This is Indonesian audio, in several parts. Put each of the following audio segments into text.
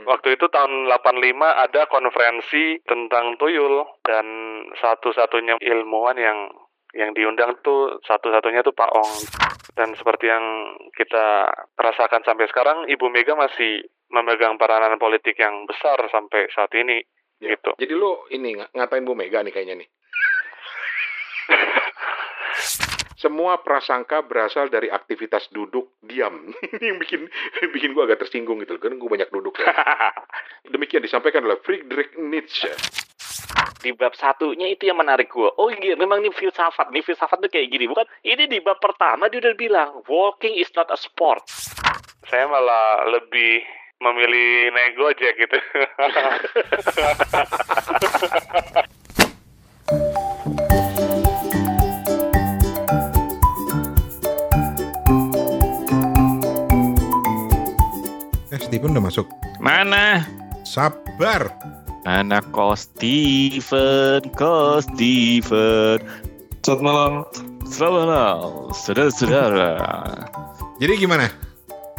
Waktu itu tahun 85 ada konferensi tentang tuyul dan satu-satunya ilmuwan yang yang diundang tuh satu-satunya tuh Pak Ong. Dan seperti yang kita rasakan sampai sekarang, Ibu Mega masih memegang peranan politik yang besar sampai saat ini. Ya. Gitu. Jadi lo ini ng- ngatain Bu Mega nih kayaknya nih. Semua prasangka berasal dari aktivitas duduk diam. Ini yang bikin bikin gue agak tersinggung gitu, kan gue banyak duduk. Ya. Demikian disampaikan oleh Friedrich Nietzsche. di bab satunya itu yang menarik gue. Oh iya, memang ini filsafat. Nih filsafat tuh kayak gini, bukan? Ini di bab pertama dia udah bilang, walking is not a sport. Saya malah lebih memilih naik gojek gitu. Steven udah masuk. Mana? Sabar. Mana kau Steven, kau Steven. Selamat malam. Selamat malam, saudara-saudara. Jadi gimana?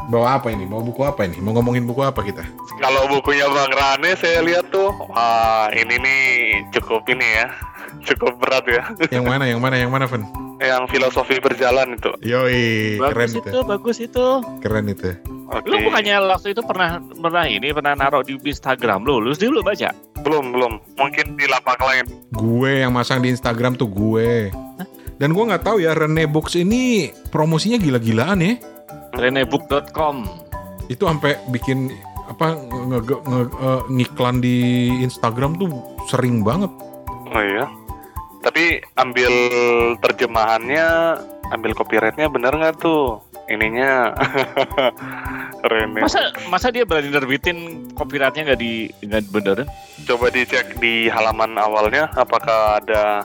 Bawa apa ini? Bawa buku apa ini? Mau ngomongin buku apa kita? Kalau bukunya Bang Rane saya lihat tuh, wah ini nih cukup ini ya, cukup berat ya. Yang mana? Yang mana? Yang mana, Fen? Yang filosofi berjalan itu. Yoi, keren bagus itu. itu, bagus itu. Keren itu. Oke. Lu bukannya waktu itu pernah pernah ini pernah naruh di Instagram lu, lu sendiri lu baca? Belum belum, mungkin di lapak lain. Gue yang masang di Instagram tuh gue. Dan gue nggak tahu ya Rene Books ini promosinya gila-gilaan ya. renebook.com. Itu sampai bikin apa nge, nge- nge- eh, ngiklan di Instagram tuh sering banget. Oh iya. Tapi ambil terjemahannya, ambil copyrightnya bener nggak tuh? Ininya Rene. Masa masa dia berani nerbitin copyrightnya nggak di nggak benerin? Coba dicek di halaman awalnya apakah ada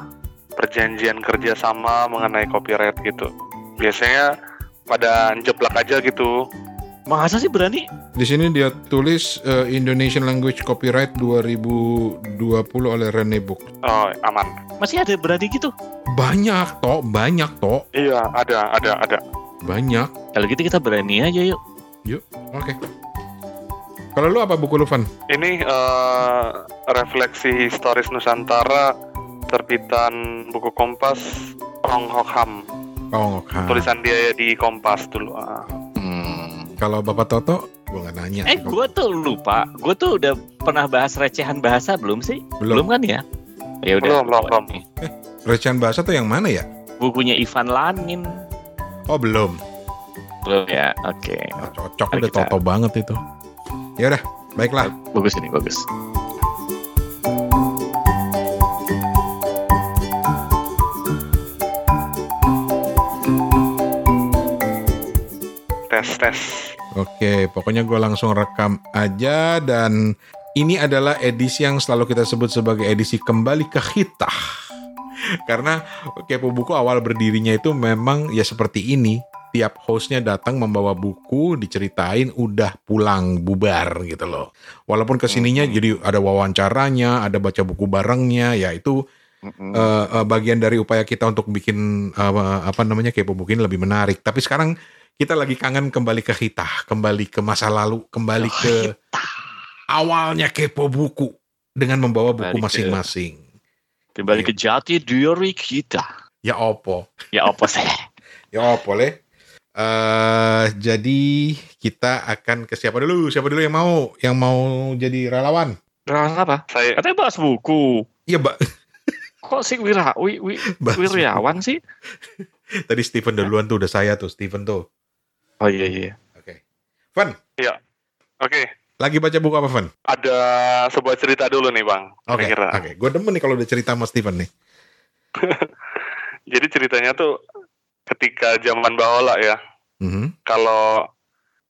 perjanjian kerjasama mengenai copyright gitu. Biasanya pada jeplak aja gitu. Masa sih berani? Di sini dia tulis eh, Indonesian Language Copyright 2020 oleh Rene Books. Oh aman. Masih ada berani gitu? Banyak toh, banyak toh, Iya ada ada ada. banyak. Kalau gitu kita berani aja yuk. Oke. Kalau lu apa buku lu, Van? Ini eh, refleksi historis Nusantara terbitan buku Kompas Ong Hok Ham. Oh, oke. Tulisan dia di Kompas dulu. Ah. Hmm. Kalau Bapak Toto, gue nggak nanya. Eh, gue tuh lupa. Gue tuh udah pernah bahas recehan bahasa belum sih? belum. Belum kan ya? Ya udah. Belum, belum, belum. Nih. Recehan bahasa tuh yang mana ya? Bukunya Ivan Lanin. Oh belum. Belum ya? Oke. Oh, cocok Mari udah kita- Toto banget itu. Ya udah, baiklah. Bagus ini, bagus. Tes tes. Oke, pokoknya gue langsung rekam aja dan ini adalah edisi yang selalu kita sebut sebagai edisi kembali ke hitah. Karena kepo buku awal berdirinya itu memang ya seperti ini. Tiap hostnya datang membawa buku, diceritain, udah pulang bubar gitu loh. Walaupun ke sininya Hmm. jadi ada wawancaranya, ada baca buku barengnya, ya itu Mm-mm. eh, eh, bagian dari upaya kita untuk bikin eh, apa namanya kepo buku ini lebih menarik. Tapi sekarang kita lagi kangen kembali ke hitah, kembali ke masa lalu, kembali ke awalnya kepo buku dengan membawa buku Kembali ke- masing-masing. Kembali ke jati diri kita. Ya opo, Ya apa sih? ya opo le. Eh jadi kita akan ke siapa dulu? Siapa dulu yang mau? Yang mau jadi relawan? Terus apa? Saya Katanya bahas buku. Iya, Mbak. Kok sih wira, wi, wi, Bahas wiryawan sih? Tadi Steven duluan tuh udah saya tuh, Steven tuh. Oh iya iya. Oke. Van, oke. lagi baca buku apa, Van? Ada sebuah cerita dulu nih bang. Oke, Kira-kira. oke. Gue demen nih kalau udah cerita sama Steven nih. Jadi ceritanya tuh ketika zaman Baola ya. Mhm. Kalau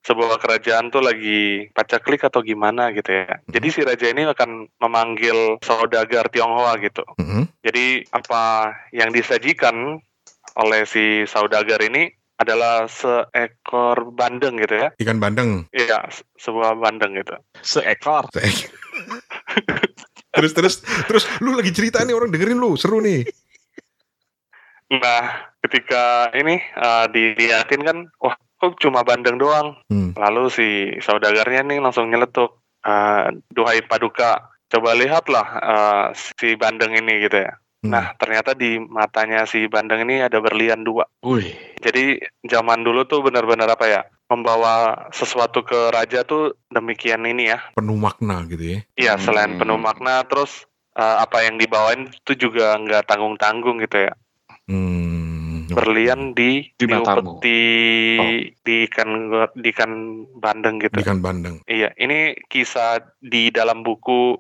sebuah kerajaan tuh lagi pacaklik atau gimana gitu ya. Jadi si raja ini akan memanggil saudagar Tionghoa gitu. Mhm. Jadi apa yang disajikan oleh si saudagar ini adalah seekor bandeng gitu ya. Ikan bandeng. Iya, se- sebuah bandeng gitu. Seekor. terus terus terus lu lagi cerita nih orang dengerin lu seru nih. Nah, ketika ini eh, diliatin kan, wah kok cuma bandeng doang. Hmm. Lalu si saudagarnya nih langsung nyeletuk. eh, Duhai Paduka, coba lihatlah eh, si Bandeng ini gitu ya. Hmm. Nah, ternyata di matanya si Bandeng ini ada berlian dua. Wih. Jadi zaman dulu tuh benar-benar apa ya? Membawa sesuatu ke raja tuh demikian ini ya. penuh makna gitu ya. Iya, selain Hmm. penuh makna, terus eh, apa yang dibawain itu juga nggak tanggung-tanggung gitu ya. Hmm. Berlian di Di matamu. di Oh. di ikan di ikan bandeng gitu. Ikan bandeng. Iya, ini kisah di dalam buku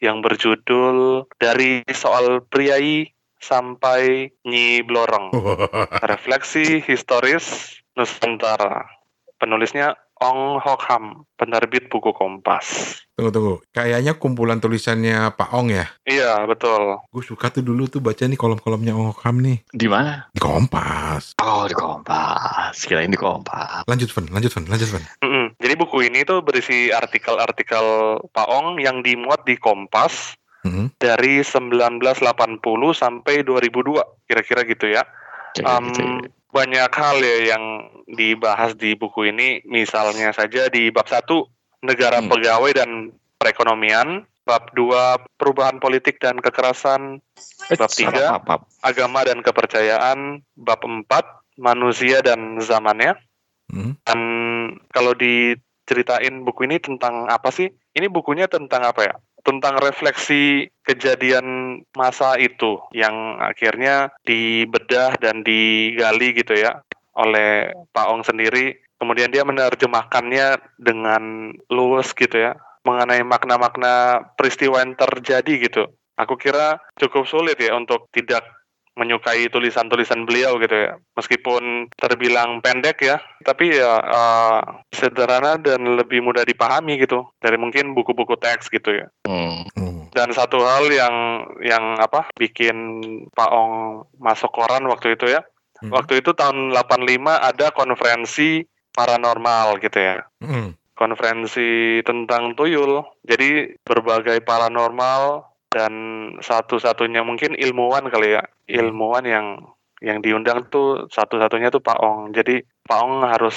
yang berjudul dari soal priai sampai Nyi Blorong. Refleksi historis Nusantara. Penulisnya Ong Hok Ham, penerbit buku Kompas. Tunggu tunggu. Kayaknya kumpulan tulisannya Pak Ong ya. Iya, betul. Gue suka tuh dulu tuh baca nih kolom-kolomnya Ong Ham nih Di mana? di Kompas. Oh, di Kompas. Kirain di Kompas. Lanjut Van, lanjut Van, lanjut Van. Mm-mm. Jadi buku ini tuh berisi artikel-artikel Pak Ong yang dimuat di Kompas Hmm. dari 1980 sampai 2002, kira-kira gitu ya. Kayak Em, gitu. Banyak hal ya yang dibahas di buku ini, misalnya saja di bab 1 negara Hmm. pegawai dan perekonomian, bab 2 perubahan politik dan kekerasan, bab tiga. agama dan kepercayaan, bab 4 manusia dan zamannya. Hmm. Dan kalau diceritain buku ini tentang apa sih? Ini bukunya tentang apa ya? Tentang refleksi kejadian masa itu yang akhirnya dibedah dan digali gitu ya oleh Pak Ong sendiri. Kemudian dia menerjemahkannya dengan luwes gitu ya mengenai makna-makna peristiwa yang terjadi gitu. Aku kira cukup sulit ya untuk tidak menyukai tulisan-tulisan beliau gitu ya. Meskipun terbilang pendek ya, tapi ya eh, sederhana dan lebih mudah dipahami gitu dari mungkin buku-buku teks gitu ya. Hmm. Oh. Dan satu hal yang yang apa bikin Pak Ong masuk koran waktu itu ya. Hmm. Waktu itu tahun 85 ada konferensi paranormal gitu ya Hmm. konferensi tentang tuyul. Jadi berbagai paranormal dan satu-satunya mungkin ilmuwan kali ya, ilmuwan yang yang diundang tuh satu-satunya tuh Pak Ong. Jadi Pak Ong harus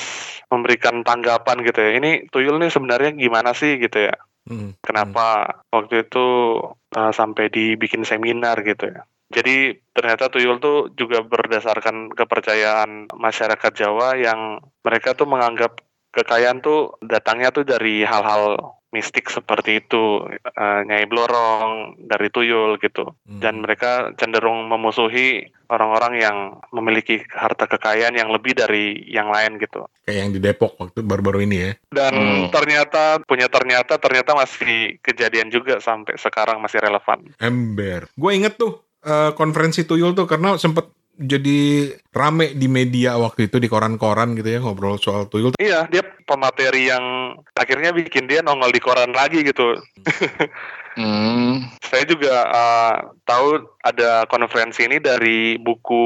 memberikan tanggapan gitu ya. Ini tuyul nih sebenarnya gimana sih gitu ya? Hmm. Kenapa waktu itu uh, sampai dibikin seminar gitu ya? Jadi ternyata tuyul tuh juga berdasarkan kepercayaan masyarakat Jawa yang mereka tuh menganggap kekayaan tuh datangnya tuh dari hal-hal mistik seperti itu, eh, Nyai Blorong, dari tuyul gitu. Hmm. Dan mereka cenderung memusuhi orang-orang yang memiliki harta kekayaan yang lebih dari yang lain gitu. Kayak yang di Depok waktu baru-baru ini ya. Dan Hmm. ternyata punya ternyata ternyata masih kejadian juga sampai sekarang masih relevan. Ember. Gue inget tuh eh, konferensi tuyul tuh karena sempet jadi rame di media waktu itu di koran-koran gitu ya ngobrol soal tuyul. Iya, dia pemateri yang akhirnya bikin dia nongol di koran lagi gitu. Hmm. Saya juga uh, tahu ada konferensi ini dari buku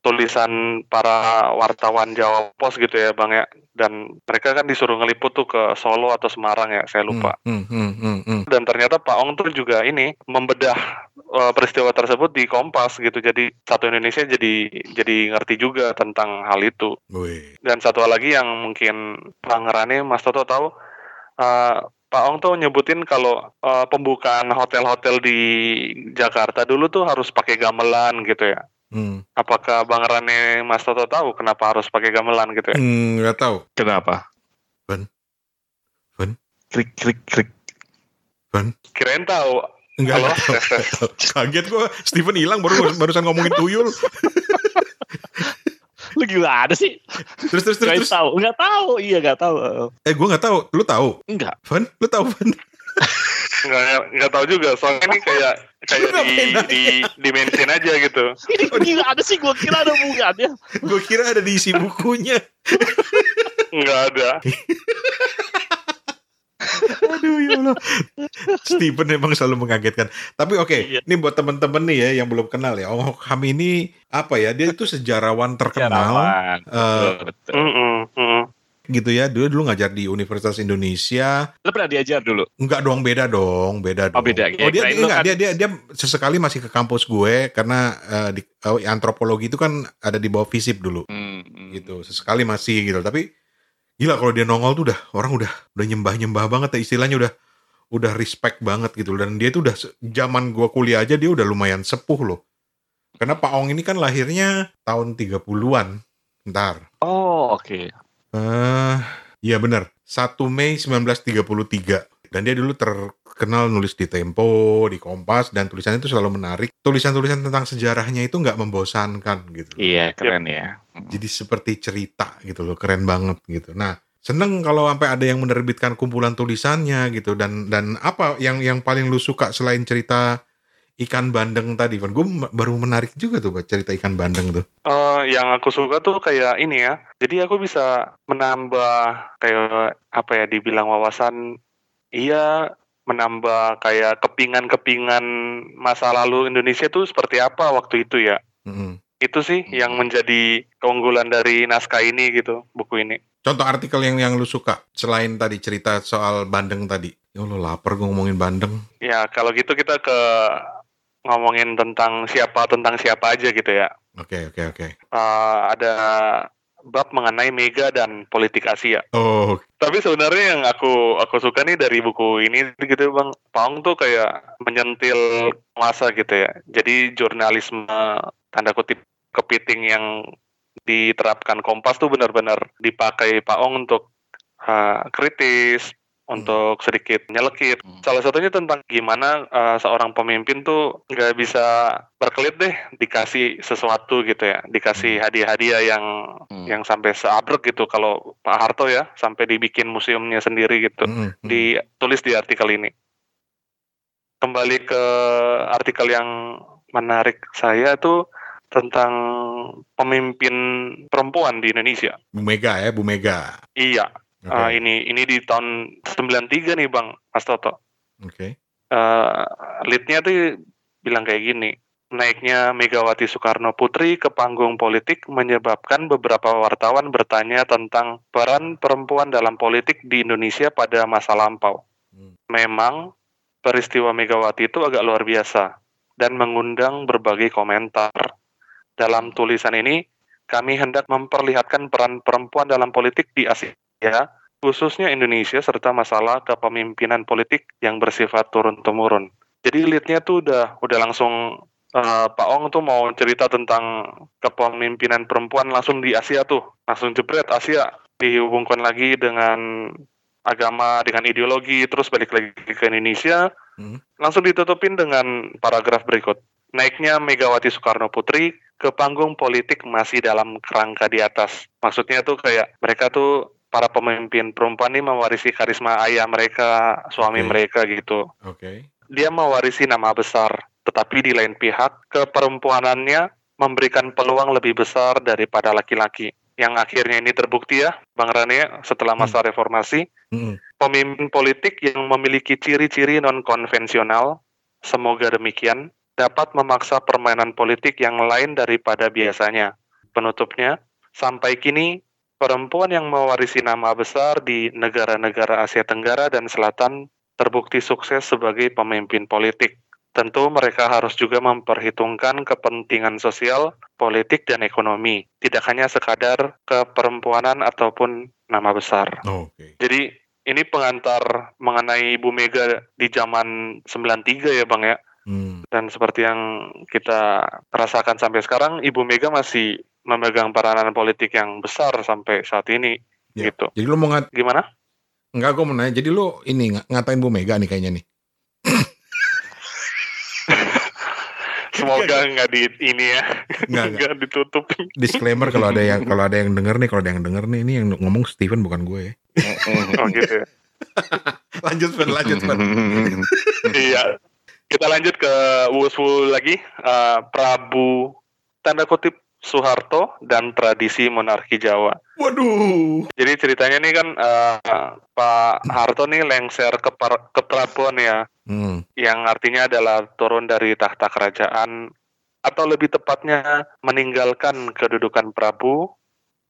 tulisan para wartawan Jawa Pos gitu ya, Bang ya. Dan mereka kan disuruh ngeliput tuh ke Solo atau Semarang ya, saya lupa. Hmm, hmm, hmm, hmm. Dan ternyata Pak Ong tuh juga ini membedah uh, peristiwa tersebut di Kompas gitu. Jadi satu Indonesia jadi jadi ngerti juga tentang hal itu. Wih. Dan satu lagi yang mungkin Pangerane Mas Toto tahu, uh, Pak Ong tuh nyebutin kalau uh, pembukaan hotel-hotel di Jakarta dulu tuh harus pakai gamelan gitu ya. Hmm. Apakah Bang Rane Mas Toto tahu kenapa harus pakai gamelan gitu ya? Hmm, nggak tahu. Kenapa? Ban. Ban. Klik klik klik. Kirain tahu. Enggak. Halo, tes. tahu. Kaget gue. Steven hilang baru barusan ngomongin tuyul. Lu gila ada sih? Terus terus terus. Gak terus. tahu. Enggak tahu. Iya enggak tahu. Eh gue nggak tahu. Lu tahu? Enggak. Van? Lu tahu Van? Nggak, nggak tahu juga. Soalnya ini kayak kayak di, di, di mention aja gitu. Ini gila ada sih gua kira ada hubungannya. gue kira ada di isi bukunya. Nggak ada. Aduh ya Allah. Steven emang selalu mengagetkan. Tapi oke, Iya. ini buat temen-temen nih ya yang belum kenal ya. Hok Ham ini apa ya? Dia itu sejarawan terkenal Sejarawan. eh, Betul, mm. gitu ya. Dia dulu ngajar di Universitas Indonesia. Lu pernah diajar dulu? Enggak dong, beda dong, beda dong. Oh, beda. Oh, dia lu enggak, kan- dia dia dia sesekali masih ke kampus gue karena eh, di eh, antropologi itu kan ada di bawah FISIP dulu Hmm, hmm. gitu. Sesekali masih gitu. Tapi gila kalau dia nongol tuh udah orang udah udah nyembah-nyembah banget ya istilahnya udah udah respect banget gitu dan dia tuh udah zaman gua kuliah aja dia udah lumayan sepuh loh. Karena Pak Ong ini kan lahirnya tahun 30-an. Bentar. Oh, oke. Eh, iya benar. 1 Mei 1933. Dan dia dulu terkenal nulis di Tempo, di Kompas, dan tulisannya itu selalu menarik. Tulisan-tulisan tentang sejarahnya itu nggak membosankan gitu. Iya, keren ya. Jadi seperti cerita gitu loh, keren banget gitu. Nah, seneng kalau sampai ada yang menerbitkan kumpulan tulisannya gitu. Dan dan apa yang yang paling lu suka selain cerita ikan bandeng tadi, Van? Gue baru menarik juga tuh Pak, cerita ikan bandeng tuh. Eh, yang aku suka tuh kayak ini ya. Jadi aku bisa menambah kayak apa ya dibilang wawasan. Iya, menambah kayak kepingan-kepingan masa lalu Indonesia tuh seperti apa waktu itu ya. Mm-mm. Itu sih yang menjadi keunggulan dari naskah ini gitu, buku ini. Contoh artikel yang yang lu suka selain tadi cerita soal bandeng tadi. Ya Allah lapar gue ngomongin bandeng. Ya, kalau gitu kita ke ngomongin tentang siapa tentang siapa aja gitu ya. Oke oke oke. Eh, ada bab mengenai Mega dan politik Asia. Oh Tapi sebenarnya yang aku aku suka nih dari buku ini gitu bang, Paung tuh kayak menyentil masa gitu ya. Jadi jurnalisme tanda kutip kepiting yang diterapkan Kompas tuh benar-benar dipakai Paung untuk uh, kritis, untuk sedikit nyelekit. Hmm. Salah satunya tentang gimana uh, seorang pemimpin tuh nggak bisa berkelit deh dikasih sesuatu gitu ya, dikasih hadiah-hadiah yang Hmm. yang sampai seabrek gitu kalau Pak Harto ya sampai dibikin museumnya sendiri gitu ditulis di artikel ini kembali ke artikel yang menarik saya tuh tentang pemimpin perempuan di Indonesia Bu Mega ya Bu Mega. iya Eh, ini ini di tahun 93 nih Bang Mas Toto oke. eh leadnya tuh bilang kayak gini naiknya Megawati Soekarno Putri ke panggung politik menyebabkan beberapa wartawan bertanya tentang peran perempuan dalam politik di Indonesia pada masa lampau. Hmm. Memang peristiwa Megawati itu agak luar biasa dan mengundang berbagai komentar. Dalam tulisan ini, kami hendak memperlihatkan peran perempuan dalam politik di Asia, khususnya Indonesia, serta masalah kepemimpinan politik yang bersifat turun-temurun. Jadi leadnya tuh udah udah langsung eh, Pak Ong tuh mau cerita tentang kepemimpinan perempuan langsung di Asia tuh, langsung jebret Asia dihubungkan lagi dengan agama dengan ideologi terus balik lagi ke Indonesia Hmm. langsung ditutupin dengan paragraf berikut naiknya Megawati Soekarno Putri ke panggung politik masih dalam kerangka di atas maksudnya tuh kayak mereka tuh para pemimpin perempuan ini mewarisi karisma ayah mereka suami Oke. mereka gitu Oke. dia mewarisi nama besar, tetapi di lain pihak keperempuanannya memberikan peluang lebih besar daripada laki-laki. Yang akhirnya ini terbukti ya, Bang Rane, ya, setelah masa reformasi, Mm-mm. pemimpin politik yang memiliki ciri-ciri non-konvensional, semoga demikian, dapat memaksa permainan politik yang lain daripada biasanya. Penutupnya, sampai kini, perempuan yang mewarisi nama besar di negara-negara Asia Tenggara dan Selatan terbukti sukses sebagai pemimpin politik. Tentu mereka harus juga memperhitungkan kepentingan sosial, politik, dan ekonomi. Tidak hanya sekadar keperempuanan ataupun nama besar. Oh, Oke. Jadi ini pengantar mengenai Ibu Mega di zaman 93 ya Bang ya. Hmm. Dan seperti yang kita rasakan sampai sekarang, Ibu Mega masih memegang peranan politik yang besar sampai saat ini. Ya. Gitu. Jadi lu mau ngat Gimana? enggak gue mau nanya. Jadi lu ini ng- ngatain Bu Mega nih kayaknya nih. Semoga nggak di ini ya, Enggak, enggak. nggak ditutup. Disclaimer kalau ada yang kalau ada yang denger nih, kalau ada yang denger nih ini yang ngomong Steven bukan gue ya. Oh gitu ya. Lanjut, Van, lanjut, Van. iya. Kita lanjut ke Wuswu lagi. Eh, Prabu tanda kutip Soeharto dan tradisi monarki Jawa. Waduh. Jadi ceritanya nih kan eh, Pak Harto nih lengser ke, par- ke Prabon ya, Hmm. yang artinya adalah turun dari tahta kerajaan atau lebih tepatnya meninggalkan kedudukan Prabu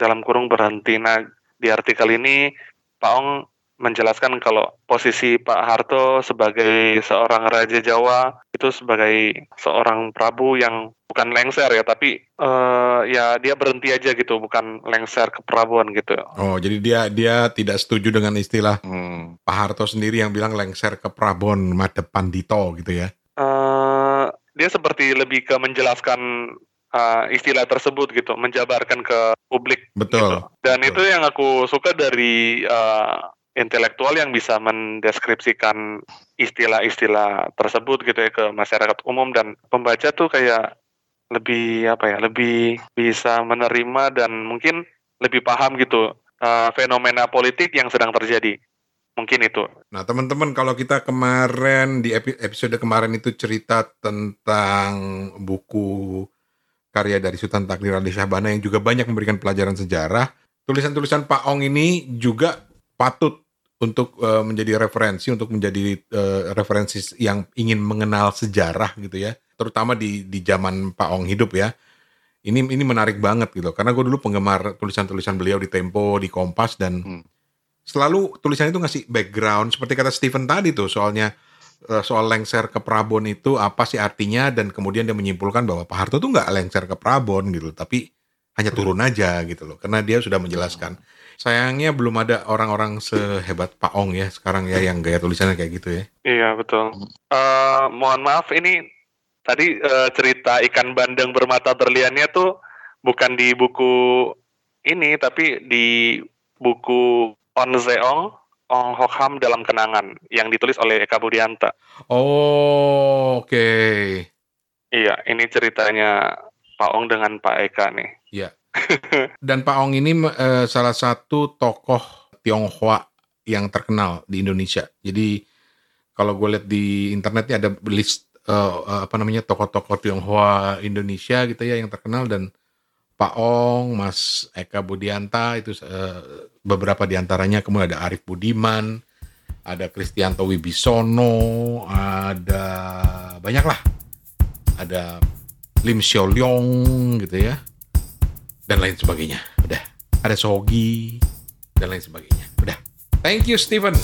dalam kurung berhenti. Nah, di artikel ini Pak Ong menjelaskan kalau posisi Pak Harto sebagai seorang raja Jawa itu sebagai seorang prabu yang bukan lengser ya, tapi eh, ya dia berhenti aja gitu, bukan lengser ke prabuan gitu. Oh, jadi dia dia tidak setuju dengan istilah Hmm. Pak Harto sendiri yang bilang lengser ke Prabon Madepan Dito gitu ya. eh dia seperti lebih ke menjelaskan eh, istilah tersebut gitu, menjabarkan ke publik. Betul. gitu. Dan betul. itu yang aku suka dari eh, intelektual yang bisa mendeskripsikan istilah-istilah tersebut gitu ya ke masyarakat umum dan pembaca tuh kayak lebih apa ya, lebih bisa menerima dan mungkin lebih paham gitu eh, fenomena politik yang sedang terjadi. Mungkin itu. Nah, teman-teman kalau kita kemarin di epi- episode kemarin itu cerita tentang buku karya dari Sultan Takdir Ali Syahbana yang juga banyak memberikan pelajaran sejarah, tulisan-tulisan Pak Ong ini juga patut untuk eh, menjadi referensi untuk menjadi eh, referensi yang ingin mengenal sejarah gitu ya, terutama di di zaman Pak Ong hidup ya. Ini ini menarik banget gitu. Karena gue dulu penggemar tulisan-tulisan beliau di Tempo, di Kompas dan Hmm. selalu tulisan itu ngasih background. Seperti kata Stephen tadi tuh soalnya eh, soal lengser ke Prabon itu apa sih artinya dan kemudian dia menyimpulkan bahwa Pak Harto tuh nggak lengser ke Prabon gitu tapi hanya turun aja gitu loh. Karena dia sudah menjelaskan sayangnya belum ada orang-orang sehebat Pak Ong ya sekarang ya yang gaya tulisannya kayak gitu ya Iya betul. Eh mohon maaf ini tadi eh, cerita ikan bandeng bermata berliannya tuh bukan di buku ini tapi di buku On Zeong Ong Hokham dalam kenangan yang ditulis oleh Eka Budianta. oh oke Iya, ini ceritanya Pak Ong dengan Pak Eka nih. dan Pak Ong ini eh, salah satu tokoh Tionghoa yang terkenal di Indonesia. Jadi kalau gue lihat di internetnya ada list eh, apa namanya tokoh-tokoh Tionghoa Indonesia gitu ya yang terkenal. Dan Pak Ong, Mas Eka Budianta itu eh, beberapa di antaranya kemudian ada Arif Budiman, ada Kristianto Wibisono, ada banyak lah, ada Lim Xiao Leong gitu ya dan lain sebagainya. Udah. Ada Sogi dan lain sebagainya. Udah. Thank you Steven.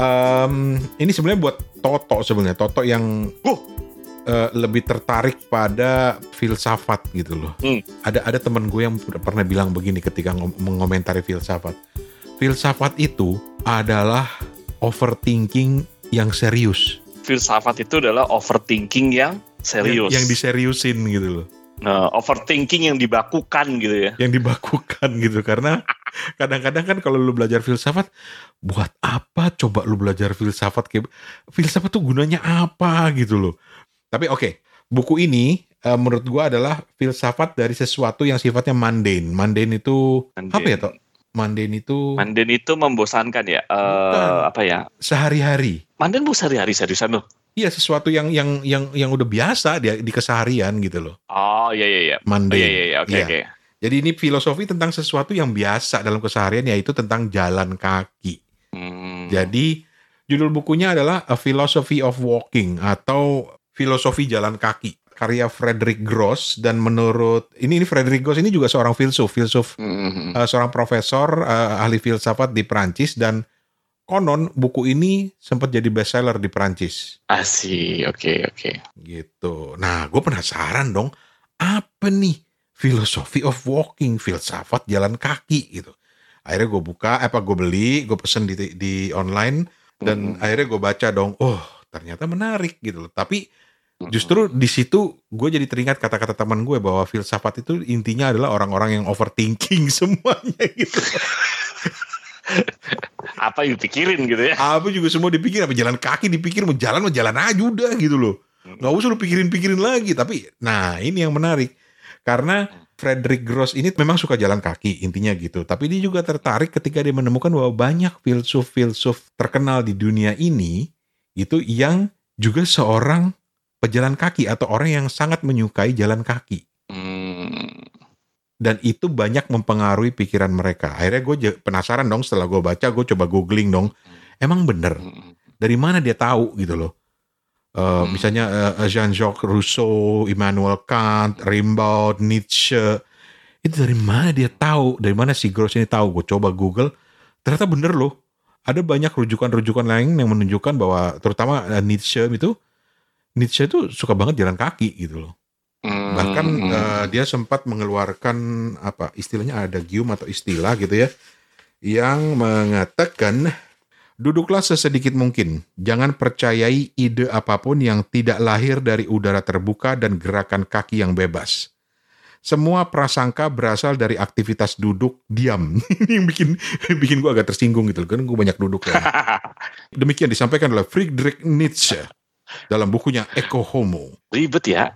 Em, ini sebenarnya buat Toto sebenarnya. Toto yang eh, lebih tertarik pada filsafat gitu loh. Hmm. Ada ada teman gue yang pernah bilang begini ketika ngom- mengomentari filsafat. Filsafat itu adalah overthinking yang serius, Filsafat itu adalah overthinking yang serius. yang, yang diseriusin gitu loh, Nah, overthinking yang dibakukan gitu ya. yang dibakukan gitu karena kadang-kadang kan kalau lu belajar filsafat, buat apa coba lu belajar filsafat kayak filsafat tuh gunanya apa gitu loh. Tapi oke, buku ini eh, menurut gua adalah filsafat dari sesuatu yang sifatnya mundane. Mundane itu apa ya toh? Mundane itu Manden itu membosankan ya. Bukan. apa ya? sehari-hari. Manden bu sehari-hari seriusan loh. Iya sesuatu yang yang yang yang udah biasa di, di keseharian gitu loh. Oh iya iya iya. Oh, Mundane. iya iya iya. Oke Iya. oke. Jadi ini filosofi tentang sesuatu yang biasa dalam keseharian yaitu tentang jalan kaki. Hmm. Jadi judul bukunya adalah A Philosophy of Walking atau Filosofi Jalan Kaki karya Frederick Gross dan menurut ini ini Frederick Gross ini juga seorang filsuf, filsuf Hmm. eh, seorang profesor eh, ahli filsafat di Prancis dan konon buku ini sempat jadi bestseller di Prancis. Asih. Oke oke. gitu. Nah, gue penasaran dong, apa nih filosofi of walking, filsafat jalan kaki gitu. Akhirnya gue buka, apa gue beli, gue pesen di, di online, dan Mhm. akhirnya gue baca dong, oh ternyata menarik gitu loh. Tapi justru di situ gue jadi teringat kata-kata teman gue bahwa filsafat itu intinya adalah orang-orang yang overthinking semuanya gitu. apa yang dipikirin gitu ya? apa juga semua dipikir, apa jalan kaki dipikir, mau jalan mau jalan aja udah gitu loh. nggak usah lu pikirin-pikirin lagi tapi nah ini yang menarik karena Frederick Gross ini memang suka jalan kaki intinya gitu tapi dia juga tertarik ketika dia menemukan bahwa banyak filsuf-filsuf terkenal di dunia ini itu yang juga seorang pejalan kaki atau orang yang sangat menyukai jalan kaki. Hmm. dan itu banyak mempengaruhi pikiran mereka. Akhirnya gue penasaran dong setelah gue baca gue coba googling dong. Emang bener? Hmm. dari mana dia tahu gitu loh. Eh, Hmm. Misalnya eh, Jean-Jacques Rousseau, Immanuel Kant, Rimbaud, Nietzsche, itu dari mana dia tahu? Dari mana si Gross ini tahu? Gue coba Google. Ternyata bener loh. Ada banyak rujukan-rujukan lain yang menunjukkan bahwa terutama uh, Nietzsche itu Nietzsche itu suka banget jalan kaki gitu loh. Hmm, bahkan uh, dia sempat mengeluarkan apa istilahnya ada gium atau istilah gitu ya yang mengatakan duduklah sesedikit mungkin. Jangan percayai ide apa pun yang tidak lahir dari udara terbuka dan gerakan kaki yang bebas. Semua prasangka berasal dari aktivitas duduk diam. Ini yang bikin bikin gue agak tersinggung gitu loh kan gue banyak duduk ya. Demikian disampaikan oleh Friedrich Nietzsche dalam bukunya Ecce Homo. Ribet ya.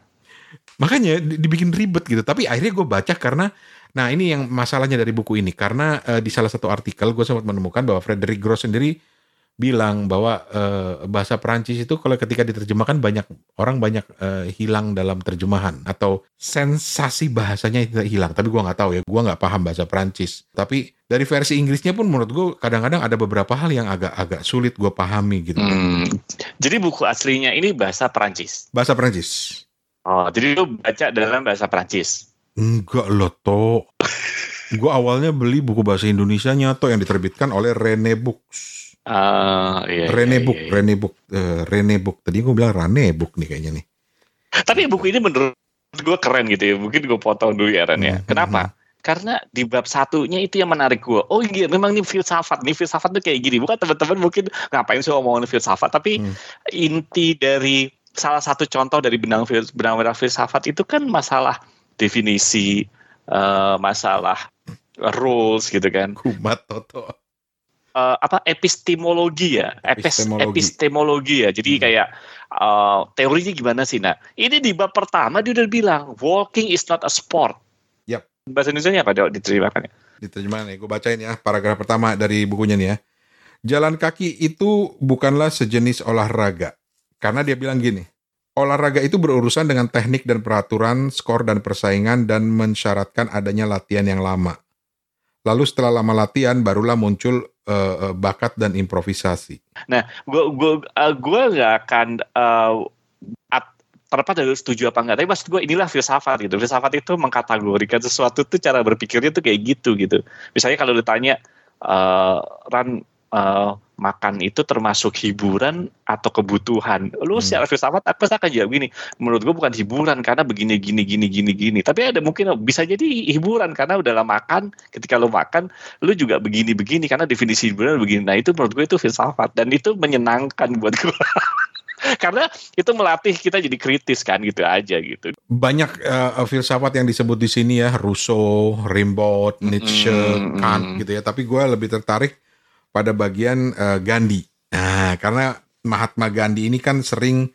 makanya di- dibikin ribet gitu. Tapi akhirnya gue baca karena nah ini yang masalahnya dari buku ini. Karena eh, di salah satu artikel gue sempat menemukan bahwa Frederick Gross sendiri bilang bahwa eh, bahasa Perancis itu kalau ketika diterjemahkan banyak orang banyak eh, hilang dalam terjemahan atau sensasi bahasanya itu hilang tapi gue nggak tahu ya gue nggak paham bahasa Perancis tapi dari versi Inggrisnya pun menurut gue kadang-kadang ada beberapa hal yang agak-agak sulit gue pahami gitu Hmm. Jadi buku aslinya ini bahasa Perancis. bahasa Perancis Oh, jadi lu baca dalam bahasa Perancis. Enggak loh, To. Gue awalnya beli buku bahasa Indonesianya Toh yang diterbitkan oleh Rene Books. Ah, iya, Rene iya, Book, iya, iya. Rene Book, eh, Rene Book. Tadi gue bilang Rane Book nih kayaknya nih. Tapi buku ini menurut gue keren gitu ya. Mungkin gue potong dulu ya Ren ya. Hmm, Kenapa? Karena di bab satunya itu yang menarik gue. Oh iya, memang ini filsafat. Nih filsafat tuh kayak gini. Bukan teman-teman mungkin ngapain sih ngomongin filsafat. Tapi Hmm. inti dari salah satu contoh dari benang benang merah filsafat itu kan masalah definisi, eh, masalah rules gitu kan. Kumat Toto. Eh, apa epistemologi ya Epis- Epistemologi. epistemologi ya jadi Hmm. kayak eh, teorinya gimana sih nah ini di bab pertama dia udah bilang walking is not a sport Yap. bahasa Indonesia apa Dok, diterjemahkan ya Diterjemahan nih, gue bacain ya paragraf pertama dari bukunya nih ya. Jalan kaki itu bukanlah sejenis olahraga. Karena dia bilang gini, olahraga itu berurusan dengan teknik dan peraturan, skor dan persaingan dan mensyaratkan adanya latihan yang lama. Lalu setelah lama latihan barulah muncul eh, bakat dan improvisasi. gue gue gue nggak akan eh, at- terlepas dari setuju apa enggak tapi maksud gue inilah filsafat gitu filsafat itu mengkategorikan sesuatu tuh cara berpikirnya tuh kayak gitu gitu misalnya kalau ditanya eh ran eh, makan itu termasuk hiburan atau kebutuhan? Lu Hmm. secara filsafat aku akan jawab gini menurut gue bukan hiburan karena begini gini gini gini gini. Tapi ada mungkin bisa jadi hiburan karena udah lama makan ketika lu makan lu juga begini begini. Karena definisi hiburan begini. Nah itu menurut gue itu filsafat. Dan itu menyenangkan buat gue karena itu melatih kita jadi kritis kan gitu aja gitu. Banyak eh, filsafat yang disebut di sini ya, Rousseau, Rimbaud, Nietzsche, Mm-mm, Kant mm. gitu ya. Tapi gue lebih tertarik pada bagian eh, Gandhi. Nah, karena Mahatma Gandhi ini kan sering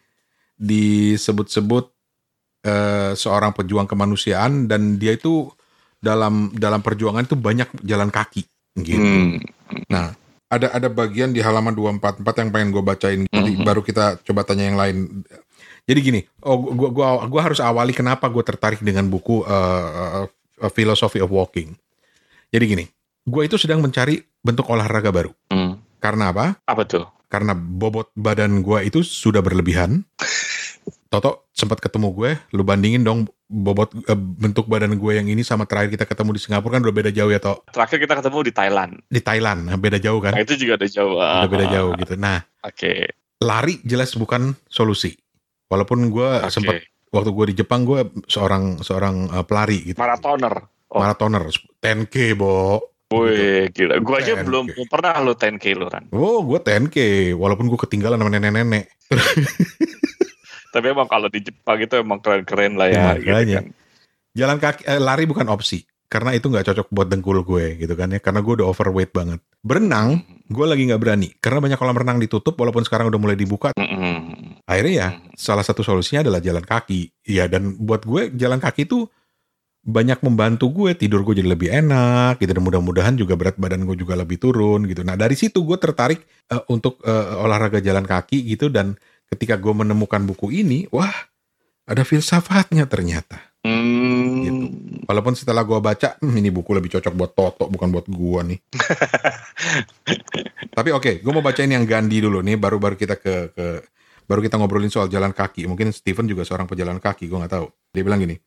disebut-sebut eh, seorang pejuang kemanusiaan dan dia itu dalam dalam perjuangan itu banyak jalan kaki gitu. Hmm. Ada ada bagian di halaman 244 yang pengen gue bacain. Jadi Mhm. baru kita coba tanya yang lain. Jadi gini, oh gua gua gua harus awali kenapa gue tertarik dengan buku eh, eh, Philosophy of Walking. Jadi gini, gue itu sedang mencari bentuk olahraga baru. Hmm. Karena apa? apa tuh Karena bobot badan gue itu sudah berlebihan. Toto sempat ketemu gue, lu bandingin dong bobot eh, bentuk badan gue yang ini sama terakhir kita ketemu di Singapura kan udah beda jauh ya Tok. terakhir kita ketemu di Thailand Di Thailand nah, beda jauh kan? nah itu juga ada jauh Udah beda Ah, jauh gitu. Nah, oke lari jelas bukan solusi. Walaupun gue oke sempat waktu gue di Jepang gue seorang seorang uh, pelari gitu. maratoner oh. Maratoner 10k, Bo. Wih, gila. Gua aja 10K. belum belum pernah lo 10K lo, Ran. Oh, gue 10k walaupun gue ketinggalan sama nenek-nenek. Tapi emang kalau di Jepang itu emang keren-keren lah ya. Ya, gitu kan. Jalan kaki eh, lari bukan opsi karena itu nggak cocok buat dengkul gue gitu kan ya karena gue udah overweight banget. Berenang gue lagi nggak berani karena banyak kolam renang ditutup walaupun sekarang udah mulai dibuka. Mm-mm. Akhirnya ya salah satu solusinya adalah jalan kaki. Iya dan buat gue jalan kaki itu banyak membantu gue tidur gue jadi lebih enak gitu dan mudah-mudahan juga berat badan gue juga lebih turun gitu. Nah dari situ gue tertarik eh, untuk eh, olahraga jalan kaki gitu dan ketika gue menemukan buku ini, wah ada filsafatnya ternyata. Hmm. Gitu. Walaupun setelah gue baca, "Hmm, ini buku lebih cocok buat Toto bukan buat gue nih. Tapi oke, gue mau bacain yang Gandhi dulu nih, baru-baru kita ke, ke baru kita ngobrolin soal jalan kaki. Mungkin Stephen juga seorang pejalan kaki, gue nggak tahu. Dia bilang gini,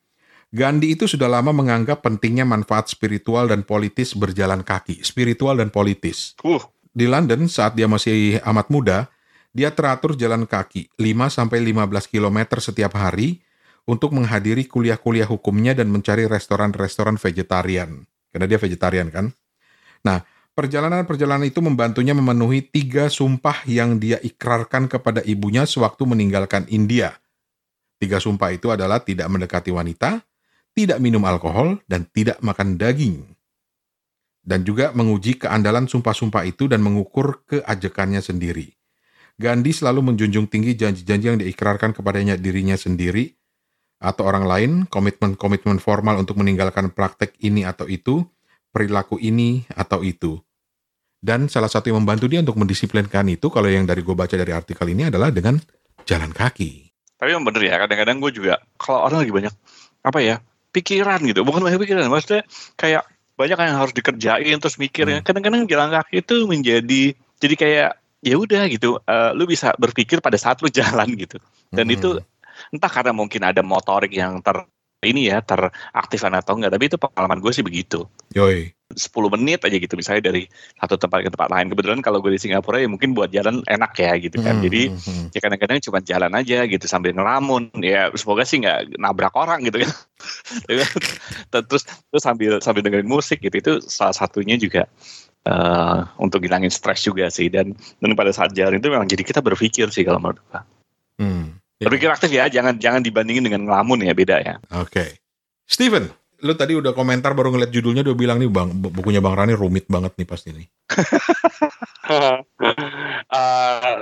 Gandhi itu sudah lama menganggap pentingnya manfaat spiritual dan politis berjalan kaki, spiritual dan politis. Uh, Di London saat dia masih amat muda, dia teratur jalan kaki 5 sampai 15 km setiap hari untuk menghadiri kuliah-kuliah hukumnya dan mencari restoran-restoran vegetarian. Karena dia vegetarian kan? Nah, perjalanan-perjalanan itu membantunya memenuhi tiga sumpah yang dia ikrarkan kepada ibunya sewaktu meninggalkan India. Tiga sumpah itu adalah tidak mendekati wanita, tidak minum alkohol, dan tidak makan daging. Dan juga menguji keandalan sumpah-sumpah itu dan mengukur keajekannya sendiri. Gandhi selalu menjunjung tinggi janji-janji yang diikrarkan kepadanya dirinya sendiri atau orang lain, komitmen-komitmen formal untuk meninggalkan praktek ini atau itu, perilaku ini atau itu. Dan salah satu yang membantu dia untuk mendisiplinkan itu, kalau yang dari gue baca dari artikel ini adalah dengan jalan kaki. tapi yang bener ya kadang-kadang gue juga kalau orang lagi banyak apa ya pikiran gitu bukan banyak pikiran maksudnya kayak banyak yang harus dikerjain terus mikirnya Hmm. kadang-kadang jalan kaki itu menjadi jadi kayak ya udah gitu eh, lu bisa berpikir pada saat lu jalan gitu dan Hmm. itu entah karena mungkin ada motorik yang ter ini ya teraktifkan atau enggak. Tapi itu pengalaman gue sih begitu. Yoi. 10 menit aja gitu misalnya dari satu tempat ke tempat lain. Kebetulan kalau gue di Singapura ya mungkin buat jalan enak ya gitu kan. Hmm, jadi hmm, hmm. ya kadang-kadang cuma jalan aja gitu sambil ngelamun. Ya semoga sih nggak nabrak orang gitu kan. Terus terus sambil sambil dengerin musik gitu. Itu salah satunya juga eh, untuk hilangin stres juga sih. Dan dan pada saat jalan itu memang jadi kita berpikir sih kalau menurut gue Hmm. Ya. berpikir aktif ya jangan jangan dibandingin dengan ngelamun ya beda ya Oke. Steven, lu tadi udah komentar baru ngeliat judulnya udah bilang nih bang bu- bukunya bang Rani rumit banget nih pasti nih. Eh,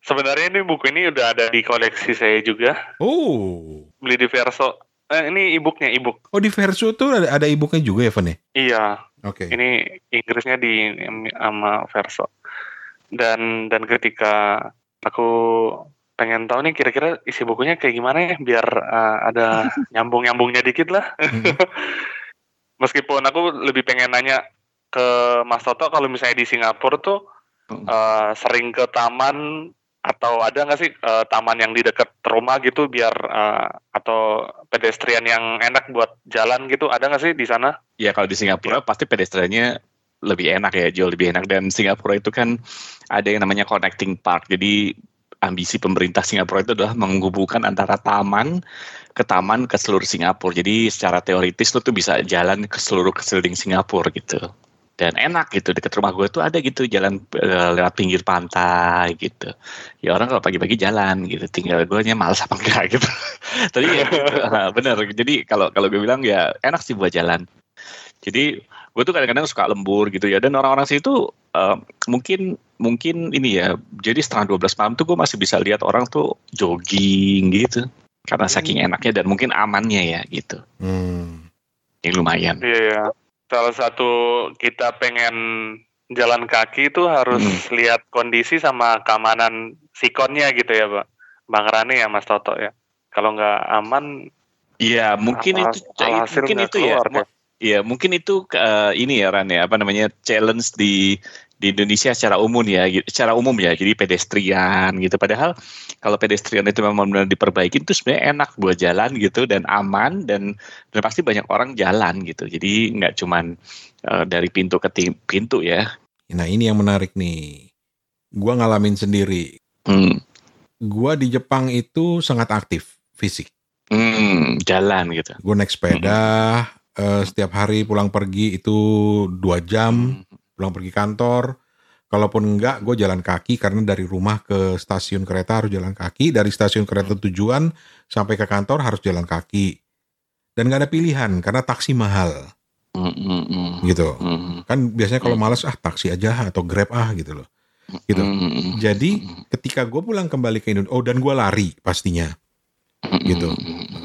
sebenarnya ini buku ini udah ada di koleksi saya juga. Oh, Beli di Verso. Eh, ini e-booknya e-book. oh di Verso tuh ada ada e-booknya juga ya, Van ya? Iya, Oke. ini Inggrisnya di sama Verso. Dan dan ketika aku pengen tahu nih kira-kira isi bukunya kayak gimana ya biar eh, ada nyambung-nyambungnya dikit lah. Hmm. Meskipun aku lebih pengen nanya ke Mas Toto kalau misalnya di Singapura tuh Hmm. eh, sering ke taman atau ada nggak sih eh, taman yang di dekat rumah gitu biar eh, atau pedestrian yang enak buat jalan gitu ada nggak sih di sana? Ya kalau di Singapura pasti pedestriannya lebih enak ya, jauh lebih enak. Dan Singapura itu kan ada yang namanya connecting park. Jadi ambisi pemerintah Singapura itu adalah menghubungkan antara taman ke taman ke seluruh Singapura. Jadi secara teoritis lu tuh bisa jalan ke seluruh keseliling Singapura gitu. Dan enak gitu dekat rumah gue tuh ada gitu jalan eh, lewat pinggir pantai gitu. Ya orang kalau pagi-pagi jalan gitu. Tinggal gue nya males apa enggak gitu. Tadi ya bener. Jadi kalau kalau gue bilang ya enak sih buat jalan. Jadi gue tuh kadang-kadang suka lembur gitu ya dan orang-orang situ eh, mungkin mungkin ini ya jadi setengah 12 malam tuh gue masih bisa lihat orang tuh jogging gitu karena saking enaknya dan mungkin amannya ya gitu Hmm. ini lumayan Iya ya. Salah satu kita pengen jalan kaki itu harus Hmm. lihat kondisi sama keamanan sikonnya gitu ya, Pak. Bang Rani ya, Mas Toto ya. Kalau nggak aman, Iya mungkin itu mungkin itu ya keluar, Mu- Iya mungkin itu eh, ini ya Ran ya apa namanya challenge di di Indonesia secara umum ya secara umum ya jadi pedestrian gitu padahal kalau pedestrian itu memang benar diperbaiki itu sebenarnya enak buat jalan gitu dan aman dan dan pasti banyak orang jalan gitu jadi nggak cuman eh, dari pintu ke pintu ya Nah ini yang menarik nih. Gua ngalamin sendiri. hmm, Gua di Jepang itu sangat aktif fisik. hmm, jalan gitu Gue naik sepeda eh, setiap hari pulang pergi itu dua jam pulang pergi kantor. Kalaupun enggak, gue jalan kaki karena dari rumah ke stasiun kereta harus jalan kaki. Dari stasiun kereta tujuan sampai ke kantor harus jalan kaki. Dan nggak ada pilihan karena taksi mahal Hmm, hmm, hmm, gitu. hmm, Kan biasanya kalau males ah taksi aja atau grab ah gitu loh. Gitu. hmm, hmm, Jadi hmm, ketika gue pulang kembali ke Indonesia, oh dan gue lari pastinya. hmm, gitu.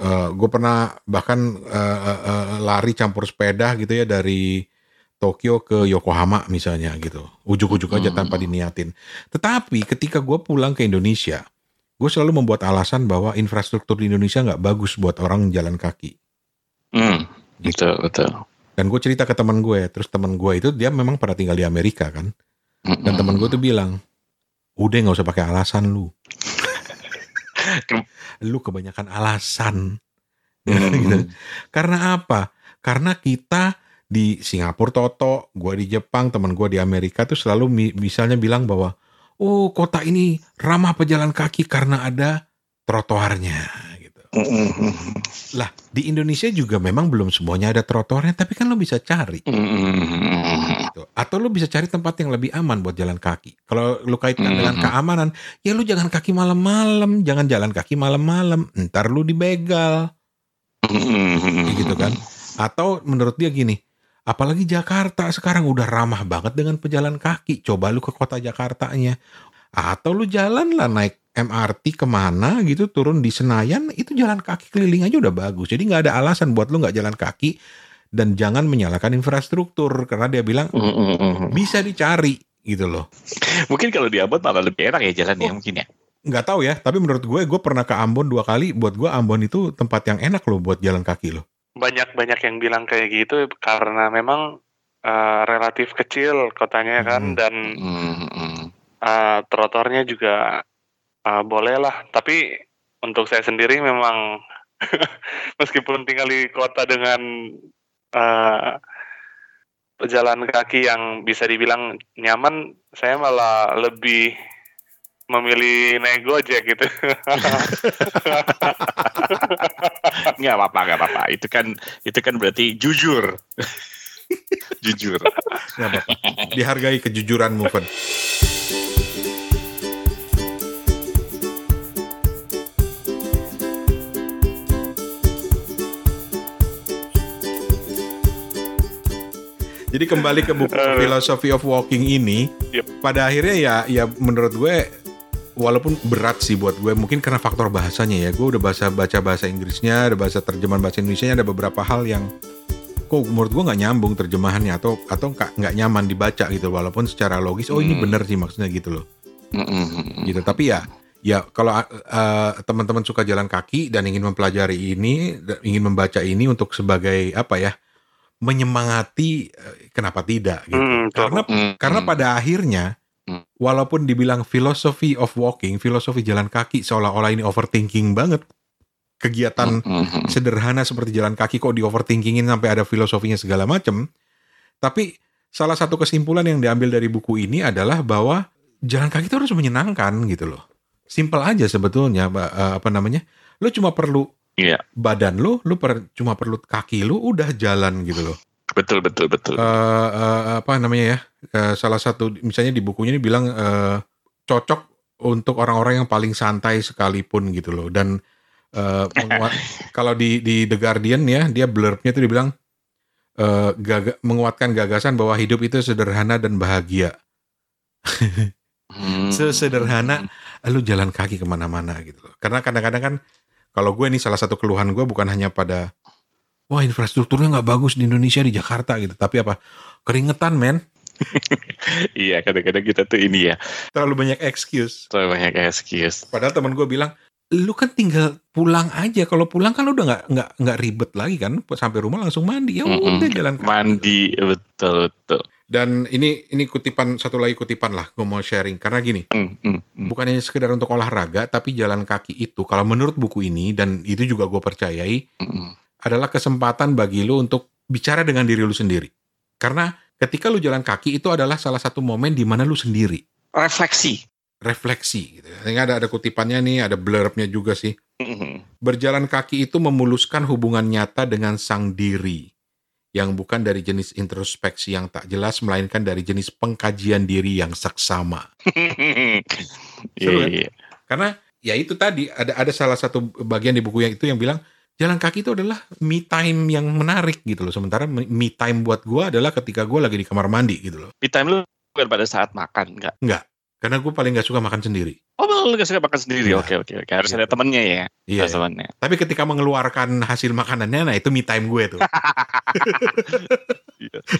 Hmm, gue pernah bahkan eh, eh, eh, lari campur sepeda gitu ya dari Tokyo ke Yokohama misalnya gitu. Ujuk-ujuk aja Hmm. tanpa diniatin. Tetapi ketika gue pulang ke Indonesia, gue selalu membuat alasan bahwa infrastruktur di Indonesia nggak bagus buat orang jalan kaki. hmm, Gitu. betul betul Dan gue cerita ke teman gue, terus teman gue itu dia memang pernah tinggal di Amerika kan. Hmm, Dan teman gue tuh bilang, udah nggak usah pakai alasan lu. lu kebanyakan alasan. gitu. Karena apa? Karena kita di Singapura Toto, gue di Jepang, teman gue di Amerika tuh selalu mi- misalnya bilang bahwa oh kota ini ramah pejalan kaki karena ada trotoarnya. Lah di Indonesia juga memang belum semuanya ada trotoarnya, tapi kan lo bisa cari gitu. Atau lo bisa cari tempat yang lebih aman buat jalan kaki. Kalau lo kaitkan dengan keamanan, ya lo jangan kaki malam-malam, jangan jalan kaki malam-malam, ntar lo dibegal gitu kan. Atau menurut dia gini, apalagi Jakarta sekarang udah ramah banget dengan pejalan kaki. Coba lu ke kota Jakartanya. Atau lu jalan lah naik MRT ke mana gitu turun di Senayan itu jalan kaki keliling aja udah bagus. Jadi nggak ada alasan buat lu nggak jalan kaki dan jangan menyalahkan infrastruktur karena dia bilang bisa dicari gitu loh. Mungkin kalau di Ambon malah lebih enak ya jalan ya Oh. mungkin ya. Nggak tahu ya, tapi menurut gue, gue pernah ke Ambon dua kali. Buat gue Ambon itu tempat yang enak loh buat jalan kaki loh. Banyak-banyak yang bilang kayak gitu karena memang eh, relatif kecil kotanya Hmm. kan dan Hmm. eh, trotoarnya juga eh, boleh lah. Tapi untuk saya sendiri memang meskipun tinggal di kota dengan eh, pejalan kaki yang bisa dibilang nyaman, saya malah lebih memilih naik gojek gitu. Nggak apa-apa, nggak apa-apa. Itu kan itu kan berarti jujur. jujur. Nggak apa-apa. Dihargai kejujuran Moven. Jadi kembali ke buku. Philosophy of Walking ini, Yep. pada akhirnya ya ya menurut gue walaupun berat sih buat gue mungkin karena faktor bahasanya ya gue udah bahasa baca bahasa Inggrisnya ada bahasa terjemahan bahasa Indonesia ada beberapa hal yang kok menurut gue nggak nyambung terjemahannya atau atau nggak nyaman dibaca gitu walaupun secara logis oh ini Hmm. bener sih maksudnya gitu loh Mm-mm. gitu tapi ya ya kalau uh, teman-teman suka jalan kaki dan ingin mempelajari ini ingin membaca ini untuk sebagai apa ya menyemangati eh, kenapa tidak gitu Hmm, betul. karena Mm-mm. karena pada akhirnya Hmm. walaupun dibilang philosophy of walking filosofi jalan kaki seolah-olah ini overthinking banget kegiatan Mm-mm. sederhana seperti jalan kaki kok di overthinkingin sampai ada filosofinya segala macam. Tapi salah satu kesimpulan yang diambil dari buku ini adalah bahwa jalan kaki itu harus menyenangkan gitu loh. Simpel aja sebetulnya eh, apa namanya? Lu cuma perlu Iya. badan lu, lu per- cuma perlu kaki lu udah jalan gitu loh. Betul betul betul. Eh, eh, apa namanya ya? Eh, salah satu misalnya di bukunya ini bilang eh, cocok untuk orang-orang yang paling santai sekalipun gitu loh dan eh, menguat- kalau di di The Guardian ya dia blurbnya itu dibilang eh, gaga- menguatkan gagasan bahwa hidup itu sederhana dan bahagia. Hmm. sesederhana lu jalan kaki ke mana-mana gitu loh. Karena kadang-kadang kan kalau gue nih salah satu keluhan gue bukan hanya pada wah infrastrukturnya nggak bagus di Indonesia di Jakarta gitu, tapi apa keringetan men, Iya kadang-kadang kita tuh ini ya terlalu banyak excuse. terlalu banyak excuse. Padahal teman gue bilang lu kan tinggal pulang aja kalau pulang kan lu udah nggak nggak nggak ribet lagi kan sampai rumah langsung mandi ya udah jalan kaki. Mandi betul betul. Dan ini ini kutipan satu lagi kutipan lah gue mau sharing karena gini Hmm, hmm, hmm. bukan hanya sekedar untuk olahraga tapi jalan kaki itu kalau menurut buku ini dan itu juga gue percayai Hmm, adalah kesempatan bagi lu untuk bicara dengan diri lu sendiri. Karena ketika lu jalan kaki itu adalah salah satu momen di mana lu sendiri, Refleksi. refleksi gitu. Ini ada ada kutipannya nih, ada blurbnya juga sih. Hmm, Berjalan kaki itu memuluskan hubungan nyata dengan sang diri yang bukan dari jenis introspeksi yang tak jelas melainkan dari jenis pengkajian diri yang seksama. Iya Seru kan? iya. Karena ya itu tadi ada ada salah satu bagian di buku yang itu yang bilang jalan kaki itu adalah me time yang menarik gitu loh. Sementara me me time buat gua adalah ketika gua lagi di kamar mandi gitu loh. Me time lu bukan pada saat makan enggak? Karena gue paling nggak suka makan sendiri. Oh lu gak suka makan sendiri? Iya. Oke oke oke. Harus Gitu. ada temennya ya. Iya. Harus temennya. Tapi ketika mengeluarkan hasil makanannya, nah itu me time gue tuh.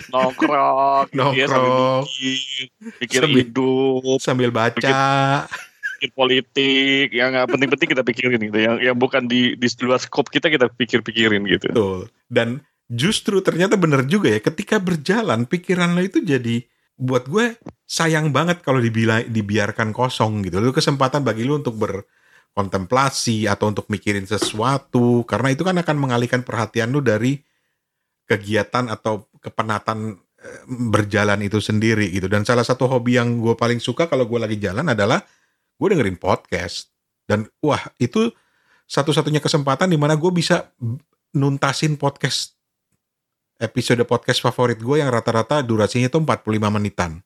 Nongkrong. gitu ya, sambil Nongkrong. mikir, mikir Sambil- hidup, Sambil baca. pikir politik, yang nggak penting-penting kita pikirin gitu. Yang yang bukan di di luar skop kita kita pikir-pikirin gitu. Betul. Dan justru ternyata bener juga ya. Ketika berjalan, pikiran lo itu jadi buat gue sayang banget kalau dibila- dibiarkan kosong gitu. Lu kesempatan bagi lu untuk ber kontemplasi atau untuk mikirin sesuatu karena itu kan akan mengalihkan perhatian lu dari kegiatan atau kepenatan eh, berjalan itu sendiri gitu dan salah satu hobi yang gue paling suka kalau gue lagi jalan adalah gue dengerin podcast dan wah itu satu-satunya kesempatan di mana gue bisa nuntasin podcast episode podcast favorit gue yang rata-rata durasinya itu 45 menitan.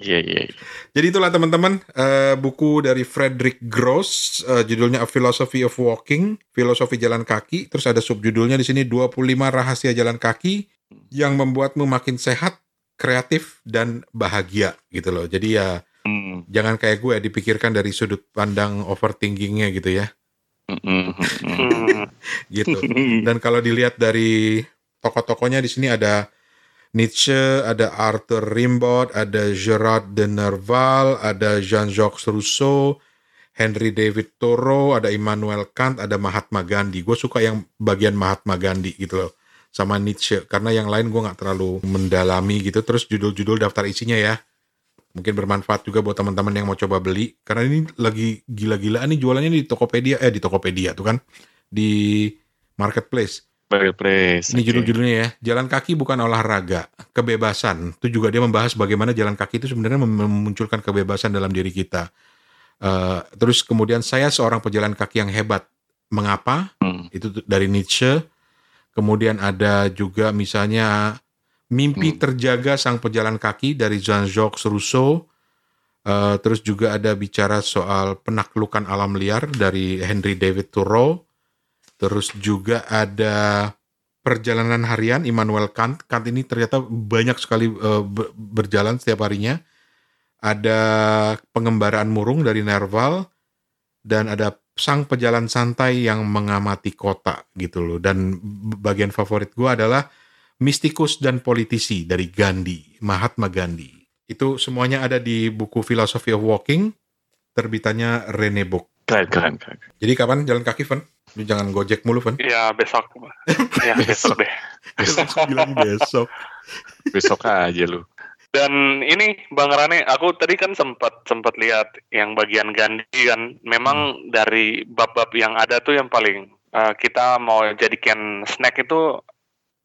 Iya iya. iya. Jadi itulah teman-teman eh, buku dari Frederick Gross eh, judulnya A Philosophy of Walking, filosofi jalan kaki. Terus ada subjudulnya di sini 25 rahasia jalan kaki yang membuatmu makin sehat, kreatif dan bahagia gitu loh. Jadi ya Hmm, jangan kayak gue dipikirkan dari sudut pandang overthinkingnya gitu ya, hmm, hmm. Hmm. gitu. Dan kalau dilihat dari tokoh-tokohnya di sini ada Nietzsche, ada Arthur Rimbaud, ada Gerard de Nerval, ada Jean-Jacques Rousseau, Henry David Thoreau, ada Immanuel Kant, ada Mahatma Gandhi. Gue suka yang bagian Mahatma Gandhi gitu loh, sama Nietzsche. Karena yang lain gue nggak terlalu mendalami gitu. Terus judul-judul daftar isinya ya. Mungkin bermanfaat juga buat teman-teman yang mau coba beli. Karena ini lagi gila-gilaan nih jualannya di Tokopedia, eh di Tokopedia tuh kan. Di Marketplace. Marketplace. Ini judul-judulnya ya. Jalan kaki bukan olahraga, kebebasan. Itu juga dia membahas bagaimana jalan kaki itu sebenarnya mem- memunculkan kebebasan dalam diri kita. Eh, terus kemudian saya seorang pejalan kaki yang hebat. Mengapa? Hmm. Itu dari Nietzsche. Kemudian ada juga misalnya mimpi Hmm. terjaga sang pejalan kaki dari Jean-Jacques Rousseau. Eh, terus juga ada bicara soal penaklukan alam liar dari Henry David Thoreau. Terus juga ada perjalanan harian Immanuel Kant. Kant ini ternyata banyak sekali ber- berjalan setiap harinya. Ada pengembaraan murung dari Nerval dan ada sang pejalan santai yang mengamati kota gitu loh. Dan bagian favorit gua adalah mistikus dan politisi dari Gandhi, Mahatma Gandhi. Itu semuanya ada di buku Philosophy of Walking, terbitannya Rene Book. Keren keren keren. Jadi kapan jalan kaki, Van? Lu jangan gojek mulu, Van. Ya besok. Ya besok deh. Besok bilang besok. Besok aja lu. Dan ini Bang Rane, aku tadi kan sempat sempat lihat yang bagian Gandhi kan, memang dari bab-bab yang ada tuh yang paling eh, kita mau jadikan snack itu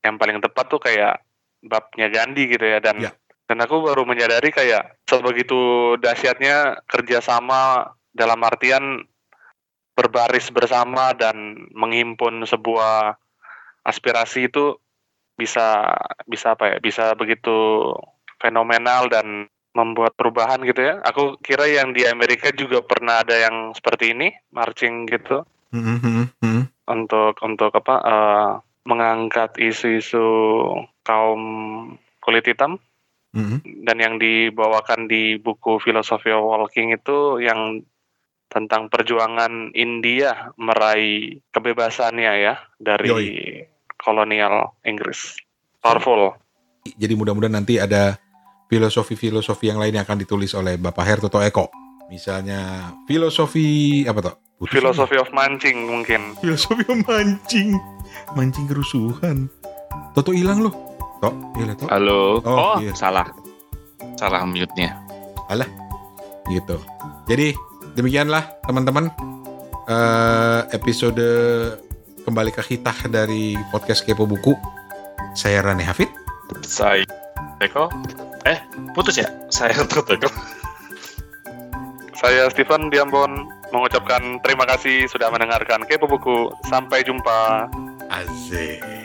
yang paling tepat tuh kayak babnya Gandhi gitu ya dan Ya. dan aku baru menyadari kayak sebegitu dahsyatnya kerjasama dalam artian berbaris bersama dan menghimpun sebuah aspirasi itu bisa bisa apa ya bisa begitu fenomenal dan membuat perubahan gitu ya. Aku kira yang di Amerika juga pernah ada yang seperti ini, marching gitu Hmm, hmm, untuk untuk apa eh, mengangkat isu-isu kaum kulit hitam Hmm. dan yang dibawakan di buku Philosophy of Walking itu yang tentang perjuangan India meraih kebebasannya ya dari Yoi. kolonial Inggris. Powerful. Jadi mudah-mudahan nanti ada filosofi-filosofi yang lain yang akan ditulis oleh Bapak Hertoto Eko. Misalnya filosofi apa toh? Putus Philosophy of mancing mungkin. Filosofi mancing, mancing kerusuhan. Toto hilang loh. Tok, iya Tok. Halo. Oh, Oh, iya. salah. Salah mute-nya. gitu. Jadi demikianlah teman-teman eh, episode kembali ke hitah dari podcast Kepo Buku. Saya Rane Hafid. Saya Eko. Eh, putus ya? Saya Toto. Saya Stephen Diambon mengucapkan terima kasih sudah mendengarkan Kepo Buku. Sampai jumpa. Azek.